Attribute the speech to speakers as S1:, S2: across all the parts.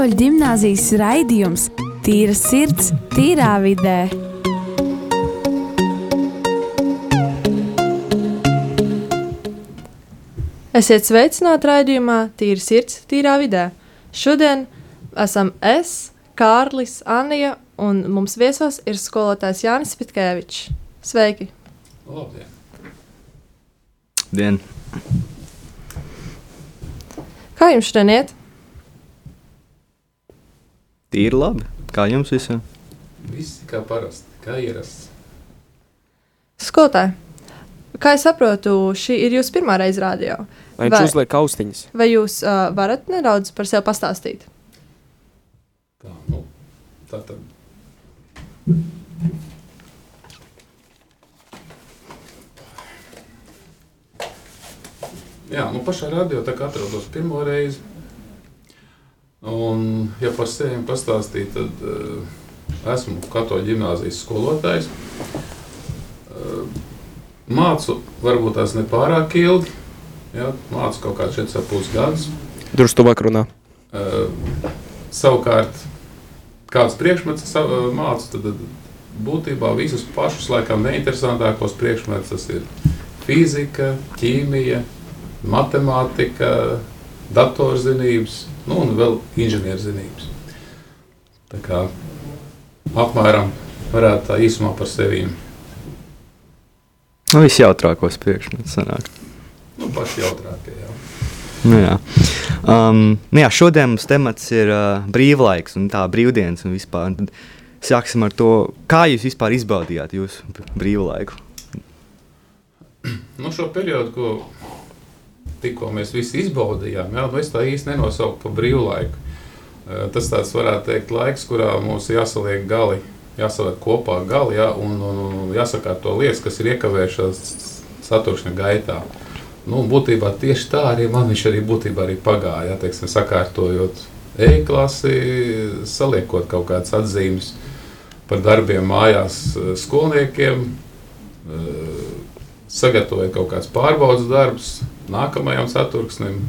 S1: Katoļu ģimnāzijas raidījums Tīra sirds, tīrā vidē.
S2: Esiet sveicināti raidījumā Tīra sirds, tīrā vidē. Šodien esam es, Kārlis, Anija un mums viesos ir skolotājs Jānis Pitkēvičs. Sveiki!
S3: Labdien!
S4: Dien.
S2: Kā jums šodien iet?
S4: Tīri labi. Kā jums visiem?
S3: Viss kā parasti, kā ierasts.
S2: Skolotāji, kā es saprotu, šī ir jūsu pirmā reize rādio.
S5: Lai viņš uzliek austiņas.
S2: vai jūs uh, varat nedaudz par sevi pastāstīt?
S3: Tā, nu, tā tad. Jā, nu pašā radio tā kā atrodos pirmo reizi. Un, ja par sevi pastāstīt, tad uh, esmu katoļu ģimnāzijas skolotājs. Uh, mācu varbūt tās nepārāk ilgi, ja, mācu kaut kāds 4,5 gadus.
S5: Drusku tuvāk runā.
S3: Uh, savukārt, kāds priekšmets es uh, mācu, tad uh, būtībā visus pašus laikam neinteresantākos priekšmetus tas ir fizika, ķīmija, matemātika, datorzinības, nu un vēl inženierzinības. Tā kā apmēram varētu tā īsumā par sevi.
S4: Nu, visjautrākos priekšmetus sanāk.
S3: Nu, paši jautrākie, jā.
S4: Nu, jā. Um, nu, jā, šodien mums temats ir uh, brīvlaiks un tā brīvdienas un vispār. Tad sāksim ar to, kā jūs vispār izbaudījāt jūsu brīvlaiku.
S3: Nu, šo periodu, ko tikko mēs visi izbaudījām, jā, nu es tā īsti nenosaucu par brīvlaiku. Tas tāds varētu teikt laiks, kurā mums jāsaliek gali, jāsaliek kopā gali jā, un, un, un jāsakārto lietas, kas ir iekavējušās saturšņa gaitā. Nu, būtībā tieši tā arī man viņš arī būtībā arī pagāja, jā, teiksim, sakārtojot e-klasi, saliekot kaut kādas atzīmes par darbiem mājās skolniekiem, sagatavojot kaut kāds pārbaudas darbs nākamajam saturksnim.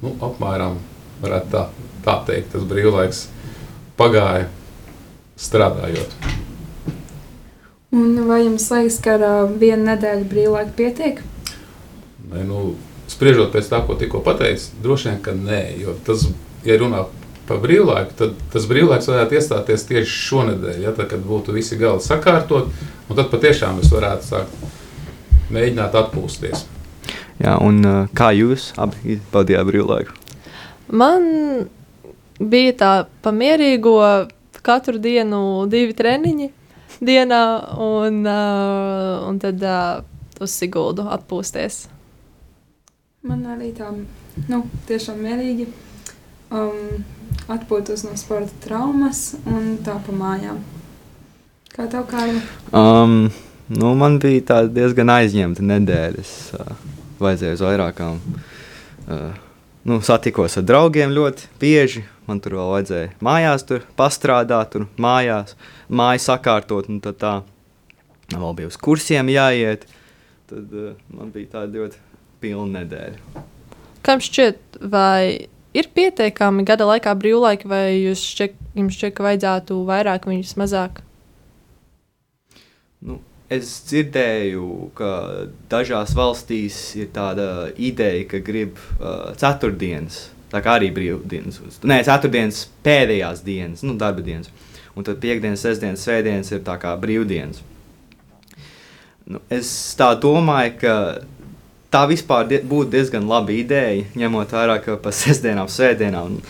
S3: Nu, apmēram varētu tā, tā teikt, tas brīvlaiks pagāja strādājot.
S6: Un vai jums liekas, ka ar uh, vienu nedēļu brīvlaika pietiek?
S3: Ne, nu, spriežot pēc tā, ko tikko pateicu, droši vien, ka nē, jo tas, ja runā par brīvlaiku, tad tas brīvlaiks varētu iestāties tieši šonadēļ, ja, tad, kad būtu visi gali sakārtot, un tad patiešām mēs varētu sākt mēģināt atpūsties.
S4: Jā, un uh, kā jūs abi izbaudījāt brīvlaiku?
S2: Man bija tā pamierīgo katru dienu divi treniņi dienā, un, uh, un tad uh, uz Siguldu atpūsties.
S6: Man arī tā, nu, tiešām mierīgi um, atpūtos no sporta traumas un tā pa mājām. Kā tev Kārli?
S4: Um, nu, man bija tāda diezgan aizņemta nedēļa. Es uh, vajadzēja uz vairākām. Uh, nu, satikos ar draugiem ļoti bieži. Man tur vēl vajadzēja mājās tur pastrādāt, tur mājās, māju sakārtot. Tad tā vēl bija uz kursiem jāiet. Tad uh, man bija tāda ļoti pilna nedēļa.
S2: Jums šķiet, vai ir pietiekami gada laikā brīvlaika, vai šķiet, jums šķiet, ka vajadzētu vairāk, viņus mazāk?
S4: Nu, es dzirdēju, ka dažās valstīs ir tāda ideja, ka grib uh, ceturtdienas, tā kā arī brīvdienas, nē, ceturtdienas pēdējās dienas, nu, darba dienas. Un tad piekdienas, sestdienas, svētdienas ir tā kā brīvdienas. Nu, es tā domāju, ka tā vispār die, būtu diezgan laba ideja, ņemot vērā, ka pa sestdienām, svētdienām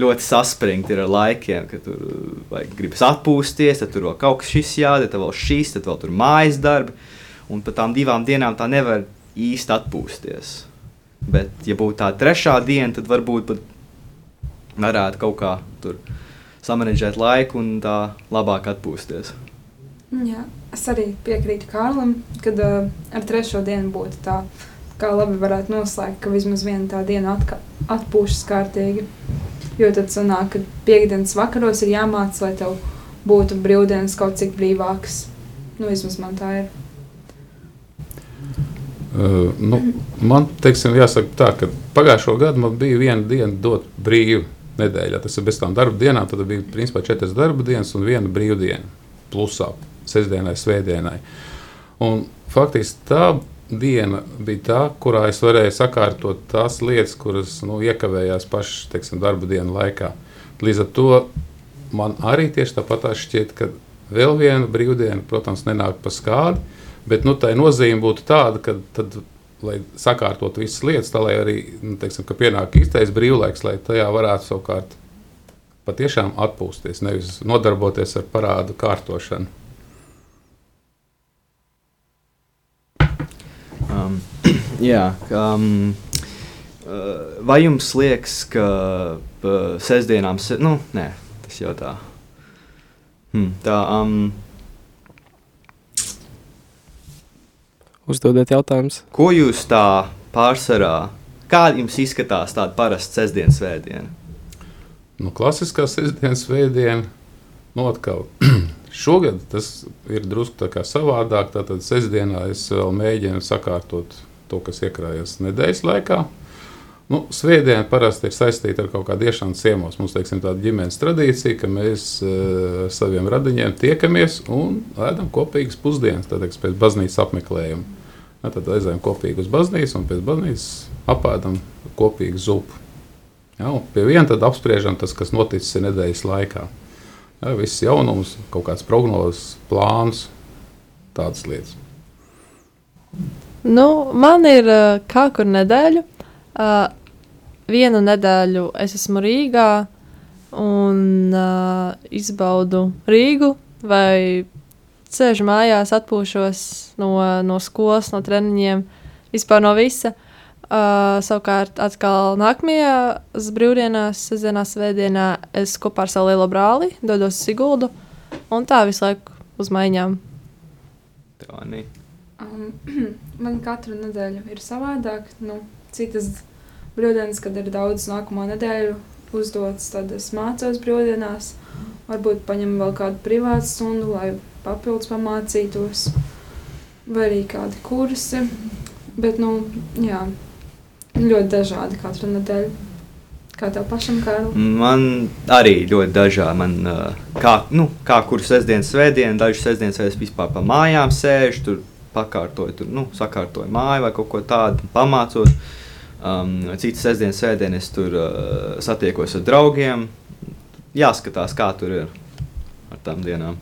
S4: ļoti saspringti ir ar laikiem, ka tur vajag gribas atpūsties, tad tur vēl kaut kas šis jādara, tad vēl šis, tad vēl tur mājas darbi. Un par tām divām dienām tā nevar īsti atpūsties. Bet, ja būtu tā trešā diena, tad varbūt pat varētu kaut kā tur samanģēt laiku un tā labāk atpūsties.
S6: Jā, es arī piekrītu Kārlim, kad uh, ar trešo dienu būtu tā, kā labi varētu noslēgt, ka vismaz viena tā diena atpūšas kārtīgi. Jo tad sanāk, ka piekdienas vakaros ir jāmāca, lai tev būtu brīvdienas kaut cik brīvākas. Nu, vismaz man tā ir.
S3: Uh, nu, man teiksim, jāsaka tā, ka pagājušo gadu man bija viena diena dot brīvu. nedēļā. Tas ir bez tām darba dienām. Tad bija principā četras darba dienas un viena brīvdiena. Plusā sestdienai, svētdienai. Un faktiski tā diena bija tā, kurā es varēju sakārtot tās lietas, kuras nu, iekavējās teiksim, darba dienu laikā. Līdz ar to man arī tieši tāpat šķiet, ka vēl viena brīvdiena, protams, nenāk pa skādi, bet nu, tā nozīme būtu tāda, ka tad, lai sakārtotu visas lietas, tā lai arī nu, teiksim, pienāk īstais brīvlaiks, lai tajā varētu savukārt patiešām atpūsties, nevis nodarboties ar parādu kārtošanu.
S4: Um, jā, um, vai jums liekas, ka uh, sestdienām, se, nu, nē, tas jau tā. Hmm, tā um,
S5: Uzdodiet jautājumus.
S4: Ko jūs tā pārsvarā, kā jums izskatās tāda parasta sestdienas svētdiena?
S3: Nu, klasiskā sestdienas svētdiena, nu, atkal Šogad tas ir drusku savādāk. Tātad sestdienā es vēl mēģinu sakārtot to, kas iekrājas nedēļas laikā. Nu, Svētdiena parasti ir saistīta ar kaut kādu iešanu ciemos. Mums teiksim, tāda ģimenes tradīcija, ka mēs ar uh, saviem radiņiem tiekamies un ēdam kopīgas pusdienas, tad, pēc baznīcas apmeklējuma. Ja, tad aizējām kopīgi uz baznīcu un pēc baznīcas apēdam kopīgu zupu. Ja, pie viena tad apspriežam tas, kas noticis nedēļas laikā. Ja, viss jaunums, kaut kāds prognozes, plāns, tādas lietas.
S2: Nu, man ir uh, kā kur nedēļu. Uh, vienu nedēļu es esmu Rīgā un uh, izbaudu Rīgu vai sēžu mājās, atpūšos no, no skolas, no treniņiem, vispār no visa. Uh, savukārt, atkal nākamajā brīvdienās, sestdienā, svētdienā, es kopā ar savu lielo brāli dodos uz Siguldu un tā visu laiku uz maiņām.
S6: Um, man katru nedēļu ir savādāk. Nu, citas brīvdienas, kad ir daudz nākamo nedēļu uzdots, tad es mācos brīvdienās. Varbūt paņemu vēl kādu privātu stundu, lai papildus pamācītos, vai arī kādi kursi. Bet, nu, jā, Ļoti dažādi katru nedēļu. Kā tev pašam, Kārl?
S4: Man arī ļoti dažādi. Man, kā, nu, kā kur sestdienas, svētdienas, dažas sestdienas es vispār pa mājām sēžu, tur pakārtoju, tur, nu, sakārtoju māju vai kaut ko tādu, pamācos. Um, citas sestdienas, svētdienas es tur uh, satiekos ar draugiem. Jāskatās, kā tur ir ar tām dienām.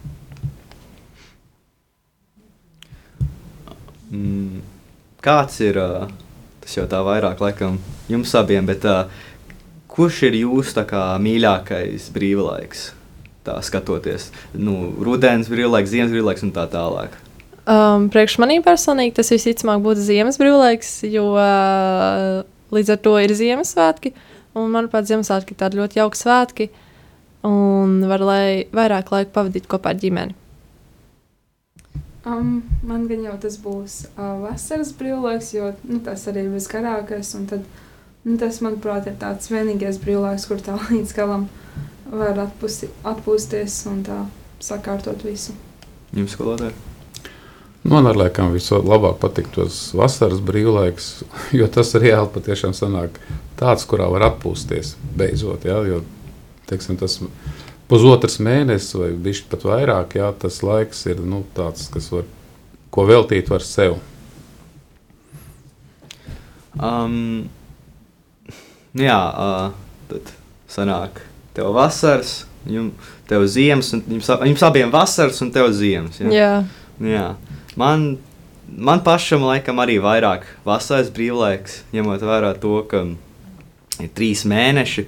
S4: Mm, kāds ir uh, Tas jau tā vairāk laikam jums abiem, bet uh, kurš ir jūsu mīļākais brīvlaiks? Tā skatoties, nu, rudens brīvlaiks, ziemas brīvlaiks un tā tālāk.
S2: Um, priekš manī personīgi tas visticamāk būtu ziemas brīvlaiks, jo uh, līdz ar to ir Ziemassvētki. Un, manuprāt, Ziemassvētki ir tādi ļoti jauki svētki un var lai vairāk laika pavadīt kopā ar ģimeni.
S6: Um, man gan jau tas būs uh, vasaras brīvlaiks, jo nu, tas arī ir visgarākais. Tad, nu, tas, manuprāt, ir tāds vienīgais brīvlaiks, kur tā līdz galam var atpusti, atpūsties un tā sakārtot visu.
S4: Jums skolotāji?
S3: Man ar laikam vislabāk patīk tos vasaras brīvlaiks, jo tas reāli patiešām sanāk tāds, kurā var atpūsties beidzot. Ja, jo, teiksim, tas pusotrs mēnesis vai bišķi pat vairāk, jā, tas laiks ir nu, tāds, kas var, ko veltīt var sev.
S4: Um, jā, uh, tad sanāk tev vasaras, jums, tev ziemas, un jums, jums abiem vasaras un tev ziemas.
S2: Jā. jā.
S4: jā. Man, man pašam laikam arī vairāk vasaras brīvlaiks, ņemot vērā to, ka ir trīs mēneši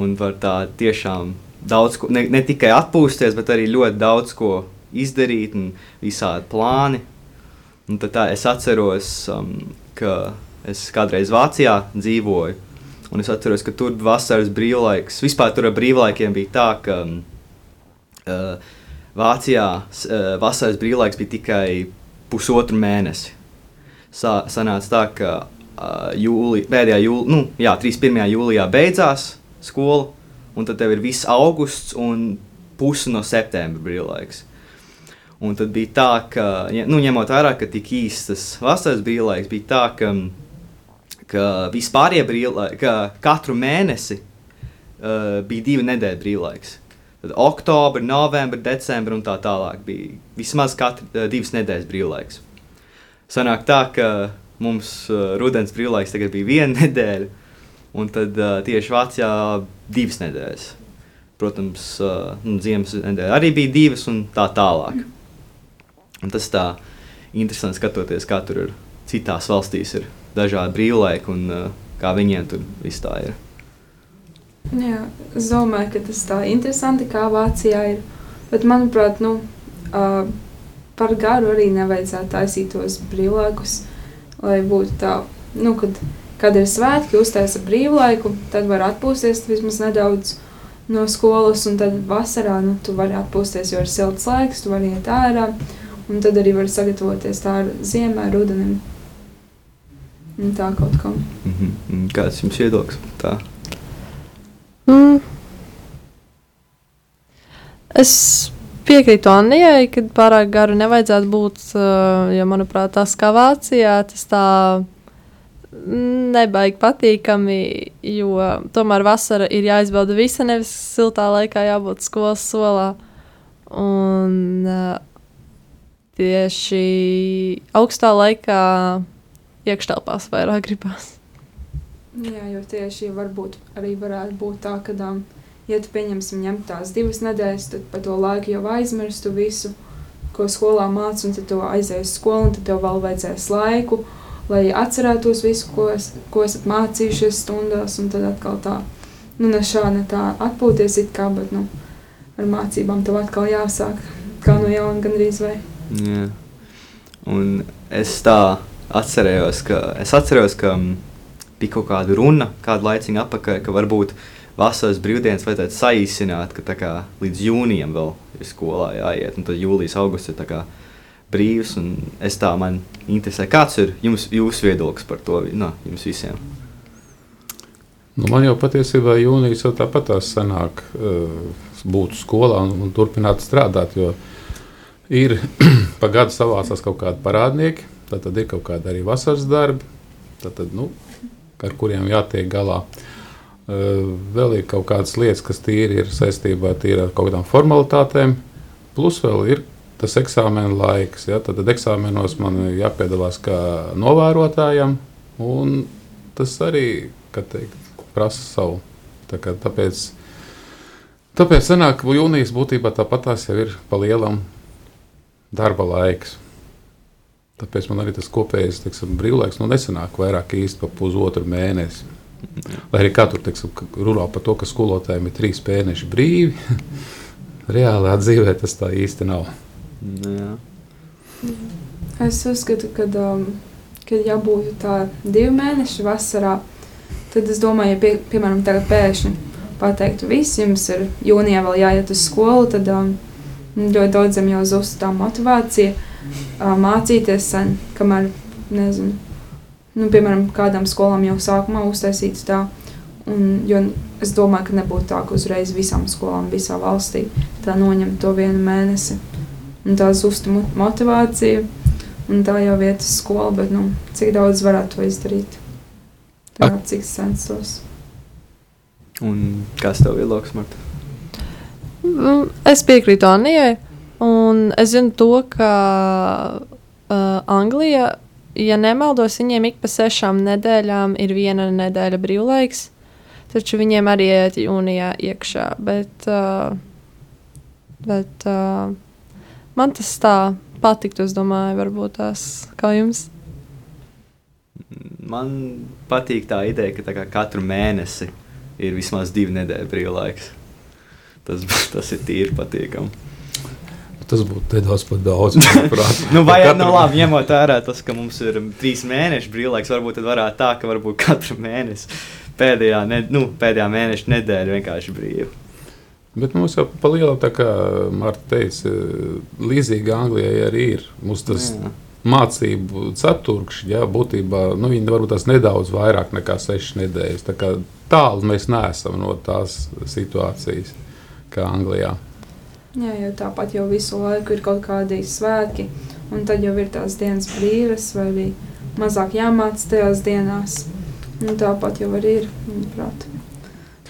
S4: un var tā tiešām daudz ko, ne, ne tikai atpūsties, bet arī ļoti daudz ko izdarīt, un visādi plāni. Un tā, es atceros, um, ka es kādreiz Vācijā dzīvoju, un es atceros, ka tur vasaras brīvlaiks. Vispār tur ar brīvlaikiem bija tā, ka um, uh, Vācijā uh, vasaras brīvlaiks bija tikai pusotru mēnesi. Sa, sanāca tā, ka uh, jūli, pēdējā jūlijā, nu, jā, 31. jūlijā beidzās skola un tad tev ir viss augusts un pusi no septembra brīvlaiks. Un tad bija tā, ka, nu, ņemot vērā, ka tik īstas vasaras brīvlaiks, bija tā, ka, ka vispārējie brīvlaiki, ka katru mēnesi uh, bija divi nedēļu brīvlaiks. Tad oktobra, novembra, decembra un tā tālāk bija vismaz katru, uh, divas nedēļas brīvlaiks. Sanāk tā, ka mums uh, rudens brīvlaiks tagad bija viena nedēļa, un tad uh, tieši Vācijā divas nedēļas. Protams, nu, ziemas nedēļa arī bija divas un tā tālāk. Un tas tā interesanti skatoties, kā tur ir citās valstīs ir dažādi brīvlaiki un kā viņiem tur viss tā ir.
S6: Jā, es domāju, ka tas tā interesanti, kā Vācijā ir. Bet, manuprāt, nu, uh, par garu arī nevajadzētu taisīt tos brīvlaikus, lai būtu tā, nu, kad, kad ir svētki, uztaisa brīvlaiku, tad var atpūsties vismaz nedaudz no skolas, un tad vasarā, nu, tu vari atpūsties, jo ir silts laiks, tu vari iet ārā, un tad arī var sagatavoties tā ziemē, rudenim. Tā kaut kam.
S4: Mm -hmm. Kāds jums viedoklis par tā?
S2: Mm. Es piekrītu Annijai, ka pārāk garu nevajadzētu būt. uh, Jo, manuprāt, tas kā Vācijā, tas tā nebaigi patīkami. Jo tomēr vasara ir jāizbauda visa, nevis siltā laikā jābūt skolas solā. Un uh, tieši augstā laikā iekštelpās vairāk gribās.
S6: Jā, jo tieši varbūt arī varētu būt tā, ka, um, ja tu pieņemsim ņemt tās divas nedēļas, tad par to laiku jau aizmirstu visu, ko skolā mācīts, un tad tu aizies uz skolu, un tad tev vēl vajadzēs laiku, lai atcerētos visu, ko, es, ko esat mācījušies stundās, un tad atkal tā, nu, ne šā, ne tā atpūties it kā, bet, nu, ar mācībām tev atkal jāsāk, kā no jauna gandrīz vai.
S4: Jā. Un es tā atcerējos, ka, es atceros, ka mm, bija kaut kāda runa, kādu laiciņu atpakaļ, ka varbūt vasaras brīvdienas vajadzētu saīsināt, ka kā līdz jūnijam vēl ir skolā jāiet, un tad jūlijas, augusts ir kā brīvs, es tā man interesē, kāds ir jums, jūsu viedoklis par to, no, jums visiem?
S3: Nu, man jau patiesībā jūnijas jau tāpat tās sanāk uh, būt skolā un, un turpināt strādāt, jo ir pa gadu savācās kaut kādi parādnieki, tad, tad ir kaut kādi arī vasaras darbi, tad, tad, nu, ar kuriem jātiek galā. Vēl ir kaut kādas lietas, kas tīri ir saistībā tīri ar kaut kādām formalitātēm, plus vēl ir tas eksāmena laiks. Ja? Tad, tad eksāmenos man ir jāpiedalās kā novērotājam, un tas arī, teikt, prasa savu. Tā kā, tāpēc, tāpēc sanāk, ka jūnijas būtībā tāpat tās jau ir pa lielam darba laiks. Tāpēc man arī tas kopējais teiksim, brīvlaiks nu, nesanāk vairāk īsti par pusotru mēnesi. Lai arī katru teiksim, runā par to, ka skolotājiem ir trīs mēneši brīvi, reālā dzīvē tas tā īsti nav.
S4: Nu, Jā.
S6: Es uzskatu, ka, um, kad ja būtu tā divi mēneši vasarā, tad es domāju, ja pie, piemēram tagad pēkšņi pateiktu, visi jums ir jūnijā vēl jāiet uz skolu, tad um, ļoti daudziem jau zustu tā motivācija mācīties sen, kamēr, nezinu, nu, piemēram, kādām skolām jau sākumā uztaisīts tā, un, jo es domāju, ka nebūtu tā, ka uzreiz visām skolām visā valstī tā noņemt to vienu mēnesi. Un tā zusta mo- motivācija, un tā jau vietas skola, bet nu, cik daudz varētu to izdarīt? Tā, cik es censtos.
S4: Un kas tev viedoklis, Marta?
S2: Mm, Es piekrītu Annijai. Un es zinu to, ka uh, Anglijā, ja nemaldos, viņiem ik pa sešām nedēļām ir viena nedēļa brīvlaiks. Taču viņiem arī iet jūnijā iekšā. Bet, uh, bet uh, man tas tā patiktu, es domāju, varbūt tās kā jums.
S4: Man patīk tā ideja, ka tā katru mēnesi ir vismaz divi nedēļu brīvlaiks. Tas, tas ir tīri patīkami.
S3: Tas būtu nedaudz par daudz.
S4: Nu, vai
S3: Par
S4: nu labi, ņemot vērā tas, ka mums ir trīs mēneši brīvlaiks, varbūt tad varētu tā, ka varbūt katru mēnesi pēdējā, ne, nu, pēdējā mēneša nedēļa vienkārši brīva.
S3: Bet mums jau pa lielam, tā kā Marta teica, līdzīgi Anglijai arī ir. Mums tas
S4: Jā.
S3: mācību ceturkšņi, jā, būtībā nu, viņi varbūt tās nedaudz vairāk nekā sešas nedēļas. Tā kā tālu mēs neesam no tās situācijas kā Anglijā.
S6: Jā, jo tāpat jau visu laiku ir kaut kādi svētki, un tad jau ir tās dienas brīvas, vai arī mazāk jāmācās tajās dienās. Un tāpat jau arī ir, manuprāt.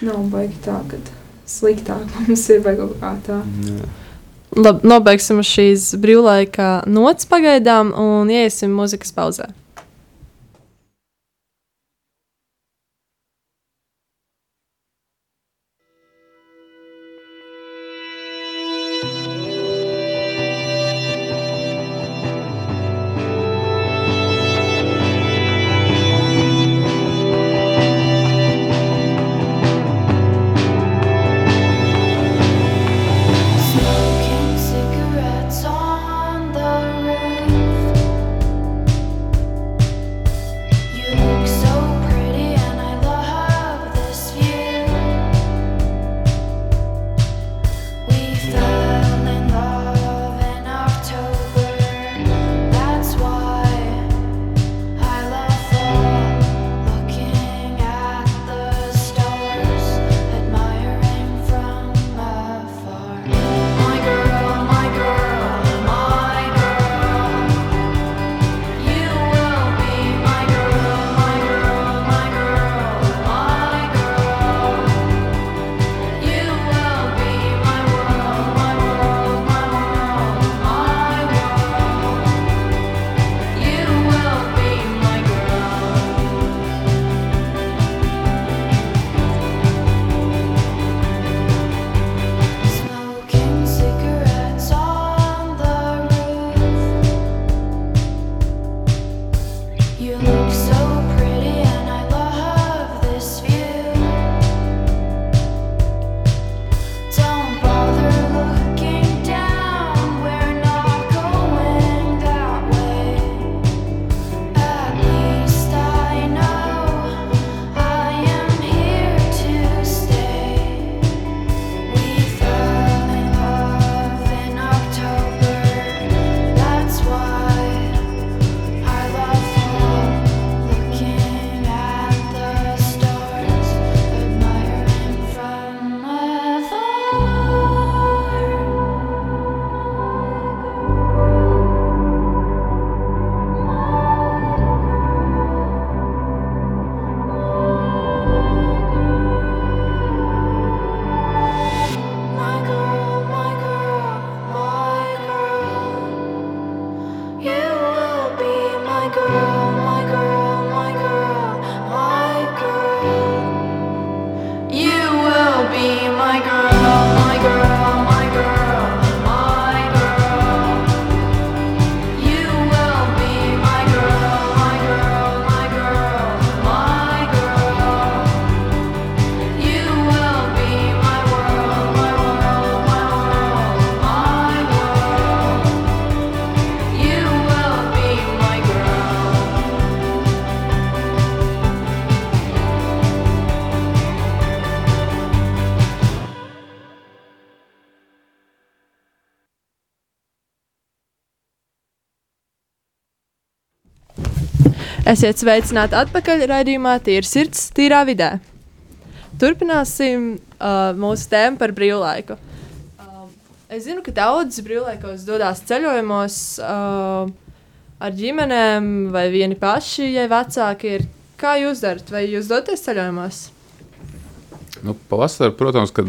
S6: nav baigi tā, ka sliktāk mums ir vai kaut kā tā.
S4: Jā.
S7: Labi, nobeigsim šīs brīvlaika nots pagaidām un iesim muzikas pauzē. Esiet sveicināti atpakaļ raidījumā Tīra sirds, tīrā vidē. Turpināsim uh, mūsu tēmu par brīvlaiku. Uh, es zinu, ka daudzi brīvlaikos dodas ceļojumos uh, ar ģimenēm vai vieni paši, ja vecāki ir. Kā jūs darat? Vai jūs dodaties ceļojumos?
S3: Nu, pavasarī, protams, ka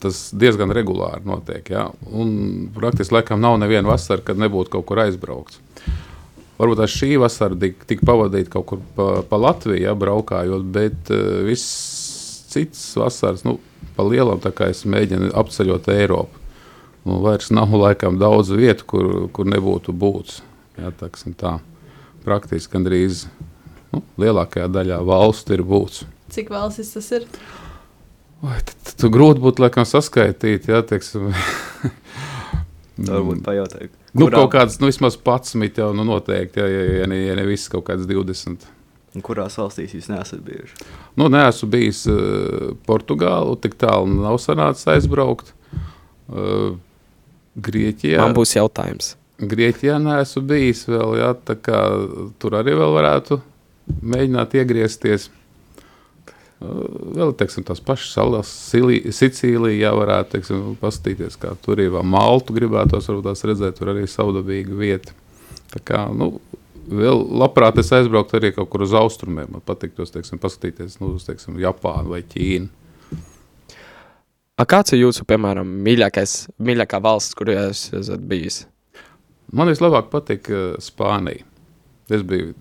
S3: tas diezgan regulāri notiek. Ja? Un praktiski laikam nav neviena vasara, kad nebūtu kaut kur aizbraukts. Varbūt tā šī vasara tika tik pavadīta kaut kur pa, pa Latviju, ja, braukājot, bet uh, viss cits vasaras, nu, pa lielam, tā kā es mēģinu apceļot Eiropu. Nu, vairs nav laikam daudz vietu, kur, kur nebūtu būts. Ja, tāksim tā. Praktiski gandrīz nu, lielākajā daļā valstu ir būts.
S7: Cik valstis tas ir?
S3: Vai, tad, tad, tad grūti būtu laikam saskaitīt, ja teiksim,
S4: Varbūt pajautāju.
S3: Nu,
S4: kurā-
S3: kaut kādas, nu, vismaz 11 jau nu, noteikti, ja, ja, ja, ne, ja ne viss kaut kāds 20.
S4: Kurās valstīs jūs neesat bijuši?
S3: Nu, neesmu bijis uh, Portugālē, tik tālu nav sanācis aizbraukt. Uh, Grieķijā.
S5: Man būs jautājums.
S3: Grieķijā neesmu bijis vēl, jā, tā kā tur arī vēl varētu mēģināt iegriezties. Vēl teiksim, tās pašas salas, Sili- Sicīlija, jā, varētu teiksim, paskatīties, kā tur ir. Maltu gribētos tās redzēt, tur arī savdabīga vieta. Tā kā, nu, vēl labprāt es aizbrauktu arī kaut kur uz austrumiem. Man patīk tos, teiksim, paskatīties, nu, uz, teiksim, Japānu vai Ķīnu.
S5: A kāds ir jūsu, piemēram, mīļākais, mīļākā valsts, kur jūs esat bijis?
S3: Man vislabāk patīk Spānija. Es biju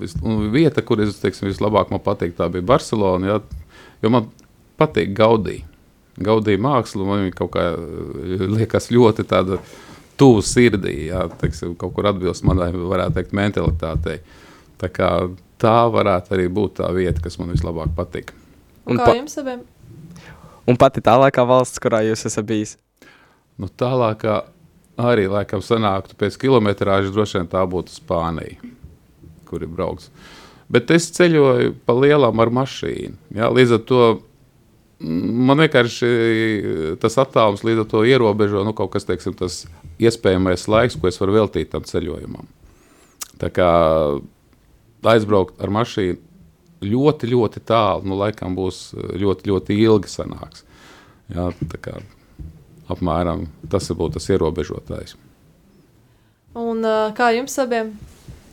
S3: vis, vieta, kur es teiksim, vislabāk man patīk, tā bija Barcelona. Jā, jo man patīk Gaudī. Gaudī māksla man viņa kaut kā uh, liekas ļoti tāda tuvu sirdī, jā, teiksim, kaut kur atbilst manai, varētu teikt, mentalitātei. Tā, kā, tā varētu arī būt tā vieta, kas man vislabāk patīk.
S2: Un
S5: Un
S2: kā
S5: pa-
S2: jums abiem?
S5: Un pati tālākā valsts, kurā jūs esat bijis?
S3: Nu, tālākā arī laikam sanāktu pēc kilometrāžas, droši vien tā būtu Spānija, kur ir braukts. Bet es ceļoju pa lielām ar mašīnu. Jā, līdz ar to mm, man vienkārši tas attālums līdz ar to ierobežo nu, kaut kas, teiksim, tas iespējamais laiks, ko es varu veltīt tam ceļojumam. Tā kā aizbraukt ar mašīnu ļoti, ļoti tālu, nu, laikam būs ļoti, ļoti ilgi sanāks. Jā, tā kā apmēram tas būtu tas ierobežotājs.
S2: Un kā jums abiem?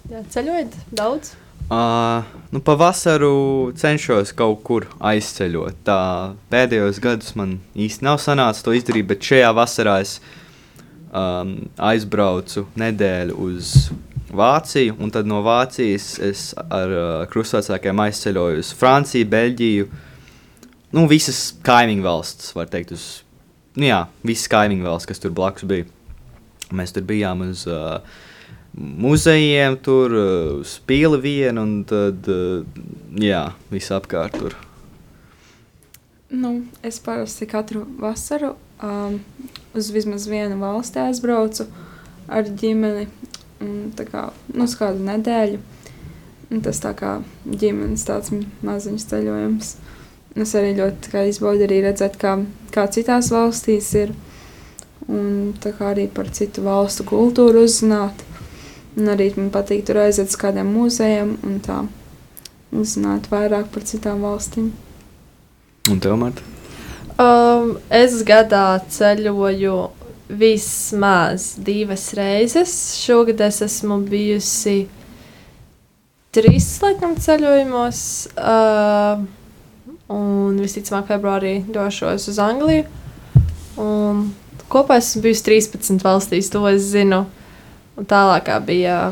S2: Jā, ceļojat daudz?
S4: Uh, nu, pavasaru cenšos kaut kur aizceļot. Tā pēdējos gados man īsti nav sanācis to izdarīt, bet šajā vasarā es um, aizbraucu nedēļu uz Vāciju, un tad no Vācijas es ar uh, krustvecākiem aizceļoju uz Franciju, Beļģiju. Nu, visas kaimiņu valstis, var teikt, uz, nu jā, visas kaimiņu valstis, kas tur blakus bija. Mēs tur bijām uz uh, muzejiem, tur uz pīli vienu, un tad, uh, jā, visapkārt tur.
S6: Nu, es parasti katru vasaru um, uz vismaz vienu valsti aizbraucu ar ģimeni. un kā nu, uz kādu nedēļu. Un tas tā kā ģimenes tāds maziņš ceļojums. Es arī ļoti izbaudu arī redzēt, kā, kā citās valstīs ir. Un tā kā arī par citu valstu kultūru uzzināt. Un arī man patīk tur aiziet uz kādiem muzejiem un tā uzzināt vairāk par citām valstīm.
S4: Un tev, Marta?
S2: Um, es gadā ceļoju vismaz divas reizes. Šogad es esmu bijusi trīs laikam ceļojumos. Uh, un visticamāk, februārī došos uz Angliju. Un kopā esmu bijusi 13 valstīs, to es zinu. Un tālākā bija,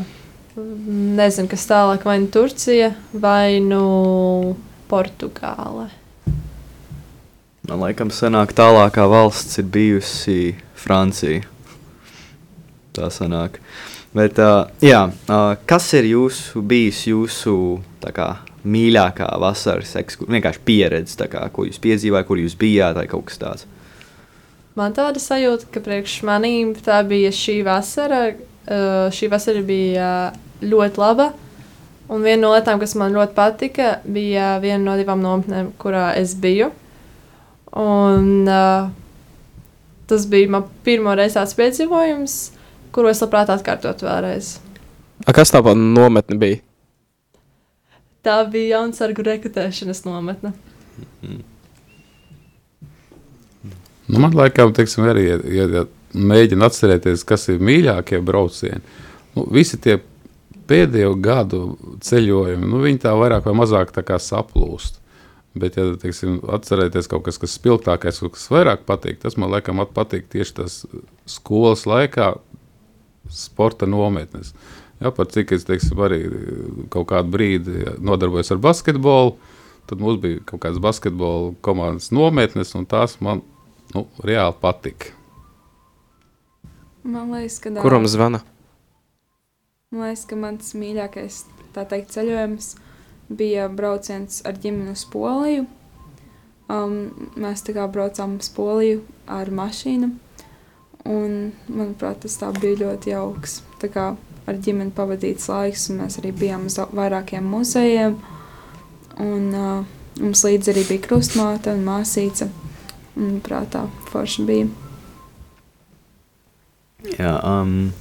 S2: nezinu, kas tālāk, vai nu Turcija, vai nu Portugāle.
S4: Man liekas, senāk tālākā valsts ir bijusi Francija. Tā sanāk. Bet, uh, jā, uh, kas ir jūsu, bijis jūsu kā, mīļākā vasaras ekskursija, pieredze, kā, ko jūs piedzīvājāt, kur jūs bijāt, vai kaut kas tāds?
S2: Man tāda sajūta, ka priekš manīm tā bija šī vasara. Uh, šī vasara bija ļoti laba. Un viena no lietām, kas man ļoti patika, bija viena no divām nometnēm, kurā es biju. Un, uh, tas bija mans pirmo reizi tāds piedzīvojums, kuru es labprāt atkārtotu vēlreiz.
S5: A, kas tā pa nometne bija?
S2: Tā bija jaunsargu rekrutēšanas nometne.
S3: Nu, man liekas, arī, ja, ja, ja mēģina atcerēties, kas ir mīļākie braucieni, nu, visi tie pēdējo gadu ceļojumi, nu, viņi tā vairāk vai mazāk saplūst. Bet, ja teiksim, atcerēties kaut kas, kas spilgtākais, kas vairāk patīk, tas man man patīk tieši tas skolas laikā, sporta nometnes. Ja, par cik es teiksim, arī kaut kādu brīdi nodarbojos ar basketbolu, tad mums bija kaut kādas basketbola komandas nometnes, un tās man nu, reāli patika.
S6: Man liekas, ka,
S5: Kuram zvana?
S6: man liekas, ka mans mīļākais tā teikt, ceļojums bija brauciens ar ģimeni uz Poliju. Um, mēs tā kā braucām uz Poliju ar mašīnu. Un, manuprāt, tas tā bija ļoti jauks. Tā kā ar ģimeni pavadīts laiks, un mēs arī bijām uz vairākiem muzejiem. Un, uh, mums līdzi arī bija krustmāte un māsīca. Un, prātā, forši bija.
S4: Jā, um,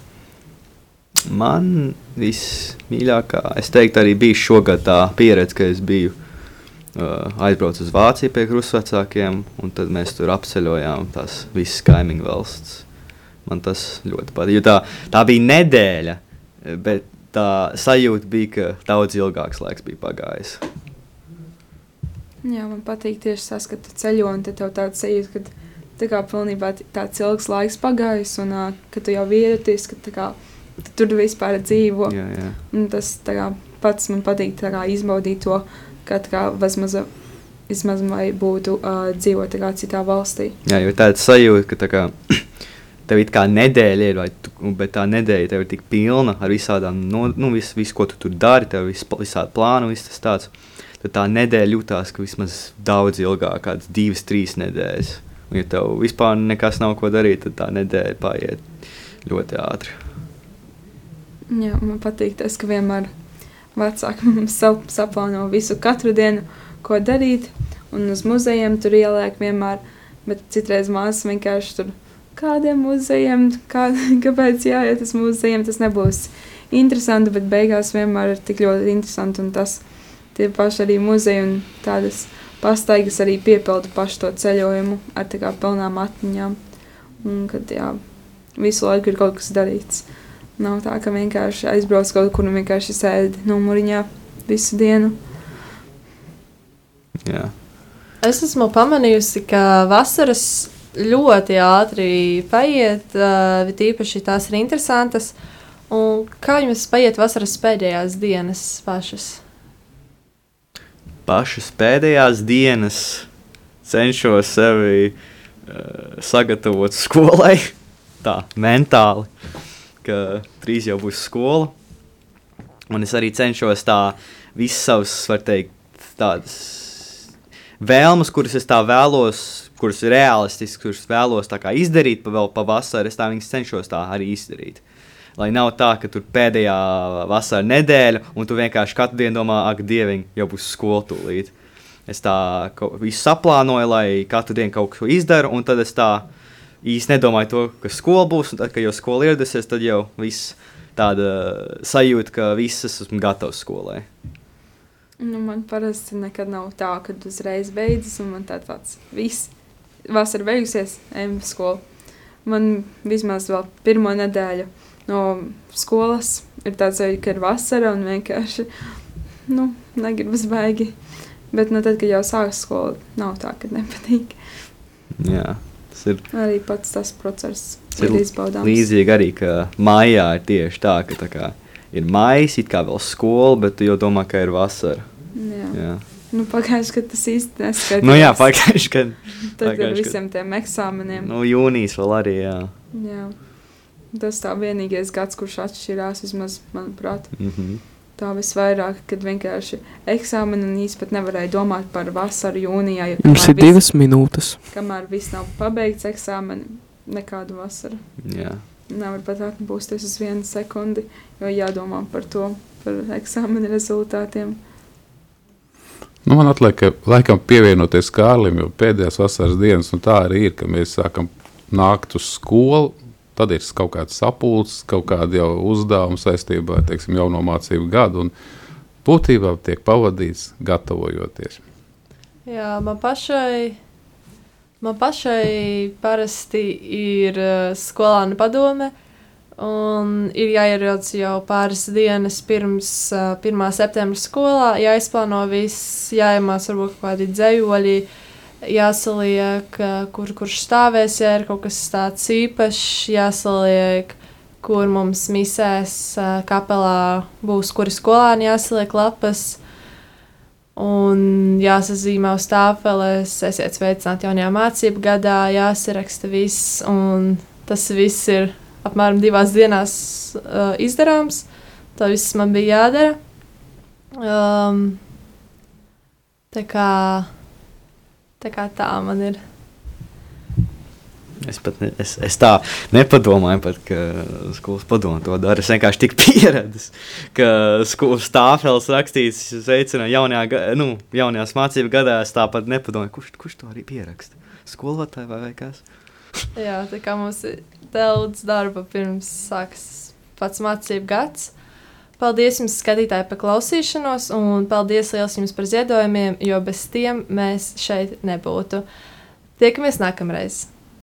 S4: man vismīļākā, es teiktu, arī bija šogad tā pieredze, ka es biju uh, aizbraucis uz Vāciju pie krustvecākiem, un tad mēs tur apceļojām tās visas kaimiņu valsts. Man tas ļoti patīk. Tā, tā bija nedēļa, bet tā sajūta bija, ka daudz ilgāks laiks bija pagājis.
S6: Jā, man patīk tieši tas, ka tu ceļo un tev tāds sajūta, ka tā kā pilnībā tāds ilgs laiks pagājis, un uh, ka tu jau vieties, ka tā kā, tu tur vispār dzīvo.
S4: Jā, jā.
S6: Un tas kā, pats man patīk kā, izbaudīt to, ka kā, vismaz, vismaz vai būtu uh, dzīvot kā, citā valstī.
S4: Jā, jo tāda sajūta, ka tā kā, tev ir kā nedēļa, ir, tu, bet tā nedēļa tev ir tik pilna ar visādām, no, nu, visu, visu, ko tu tur dari, tev vis, visādi plāni, viss tas tāds. Tad tā nedēļa jutās, ka vismaz daudz ilgāk, kādas divas, trīs nedēļas. Un, ja tev vispār nekas nav ko darīt, tad tā nedēļa paiet ļoti ātri.
S6: Jā, man patīk tas, ka vienmēr vecāki mums sa- saplāno visu katru dienu, ko darīt, un uz muzejiem tur ieliek vienmēr, bet citreiz māsas vienkārši tur kādiem muzejiem, kā, kāpēc jāiet uz muzejiem, tas nebūs interesanti, bet beigās vienmēr ir tik ļoti interesanti, un tas tie paši arī muzeji un tādas pastaigas arī piepilda pašu to ceļojumu ar tā kā pilnām atmiņām, un kad, jā, visu laiku ir kaut kas darīts. Nav tā, ka vienkārši aizbrauc kaut kur un vienkārši sēdi numuriņā visu dienu.
S4: Jā.
S2: Es esmu pamanījusi, ka vasaras ļoti ātri paiet, uh, tīpaši tās ir interesantas. Un kā jums paiet vasaras pēdējās dienas pašas?
S4: Pašas pēdējās dienas cenšos sevi uh, sagatavot skolai, tā mentāli, ka drīz jau būs skola. Un es arī cenšos tā visas savas, var teikt, tādas vēlmes, kuras es tā vēlos, kuras ir realistiskas, kuras vēlos izdarīt pa vēl pa vasaru, es tā viņas cenšos tā arī izdarīt. Lai nav tā, ka tur pēdējā vasarā nedēļa, un tu vienkārši katru dienu domā, ak, dieviņ, jau būs skola tūlīt. Es tā visu saplānoju, lai katru dienu kaut ko izdaru, un tad es tā īsti nedomāju to, ka skola būs, un tad, kad jau skola ieradusies, tad jau viss tāda sajūta, ka viss es esmu gatavs skolai.
S6: Nu, man parasti nekad nav tā, ka uzreiz beidzas, un man tā tāds viss vasara beigusies, ejam uz skolu. Man vismaz vēl pirmo nedēļu no skolas ir tāds, ka ir vasara un vienkārši nu, negribas baigi. Bet nu, tad, kad jau sākas skola, nav tā, ka nepatīk.
S4: Jā, tas ir
S6: Arī pats tas process
S4: Tas
S6: ir
S4: ir
S6: izbaudāms.
S4: līdzīgi arī, ka mājā ir tieši tā, ka tā kā ir maijs, it kā vēl skola, bet tu jau domā, ka ir vasara.
S6: Jā.
S4: Jā,
S6: Nu, Pagājušajā gadā tas īsti neskatījās.
S4: nu, jā pagājuši, kad
S6: Tad ar
S4: pagājuši gadu.
S6: visiem tiem eksāmeniem.
S4: nu, jūnijas vēl arī, jā.
S6: Jā. Tas tā vienīgais gads, kurš atšķirās, vismaz, manuprāt,
S4: Mm -hmm.
S6: tā visvairāk, kad vienkārši eksāmeni un īsti pat nevarēja domāt par vasaru jūnijā.
S5: Jums ir
S6: viss-
S5: divas minūtes.
S6: Kamēr viss nav pabeigts eksāmeni, nekādu vasaru.
S4: Jā.
S6: Nevar pat atpūsties uz vienu sekundi, jo jādomā par to, par eksāmenu rezultātiem.
S3: Nu, man atliek, ka laikam pievienoties Kārlim, jo pēdējās vasaras dienas, un tā arī ir, ka mēs sākam nākt uz skolu. Tad ir kaut kāds sapulcs, kaut kāda jau uzdevuma saistībā ar jauno mācību gadu. Būtībā tiek pavadīts gatavojoties.
S2: Jā, man pašai, man pašai parasti ir uh, skolāna padome. Un ir jāierodas jau pāris dienas pirms uh, 1. septembra skolā, jāizplāno viss, jāiemācās varbūt kaut kādi dzējoļi, jāsaliek, kur, kurš stāvēs, ja ir kaut kas tāds īpašs, jāsaliek, kur mums misēs kapelā būs, kuri skolāni jāsaliek lapas. Un jāsazīmē uz tāfeles, esiet sveicināti jaunajā mācību gadā, jāsaraksta viss. Un tas viss ir apmēram divās dienās uh, izdarāms. Tas viss man bija jādara. Um, tā, kā, tā kā tā man ir.
S4: Es pat ne, es, es tā nepadomāju, pat, ka skolas padome to dara. Es vienkārši tik pieradis, ka skolas stāvfeles rakstīts, sveicina jaunajā, nu, jaunajās mācību gadā. Es tāpat nepadomāju, kurš, kurš to arī pieraksta. Skolotāji vai, vai kas?
S2: Jā, tā kā mums ir daudz darba pirms sākas pats mācību gads. Paldies jums, skatītāji, par klausīšanos, un paldies liels jums par ziedojumiem, jo bez tiem mēs šeit nebūtu. Tiekamies nākamreiz!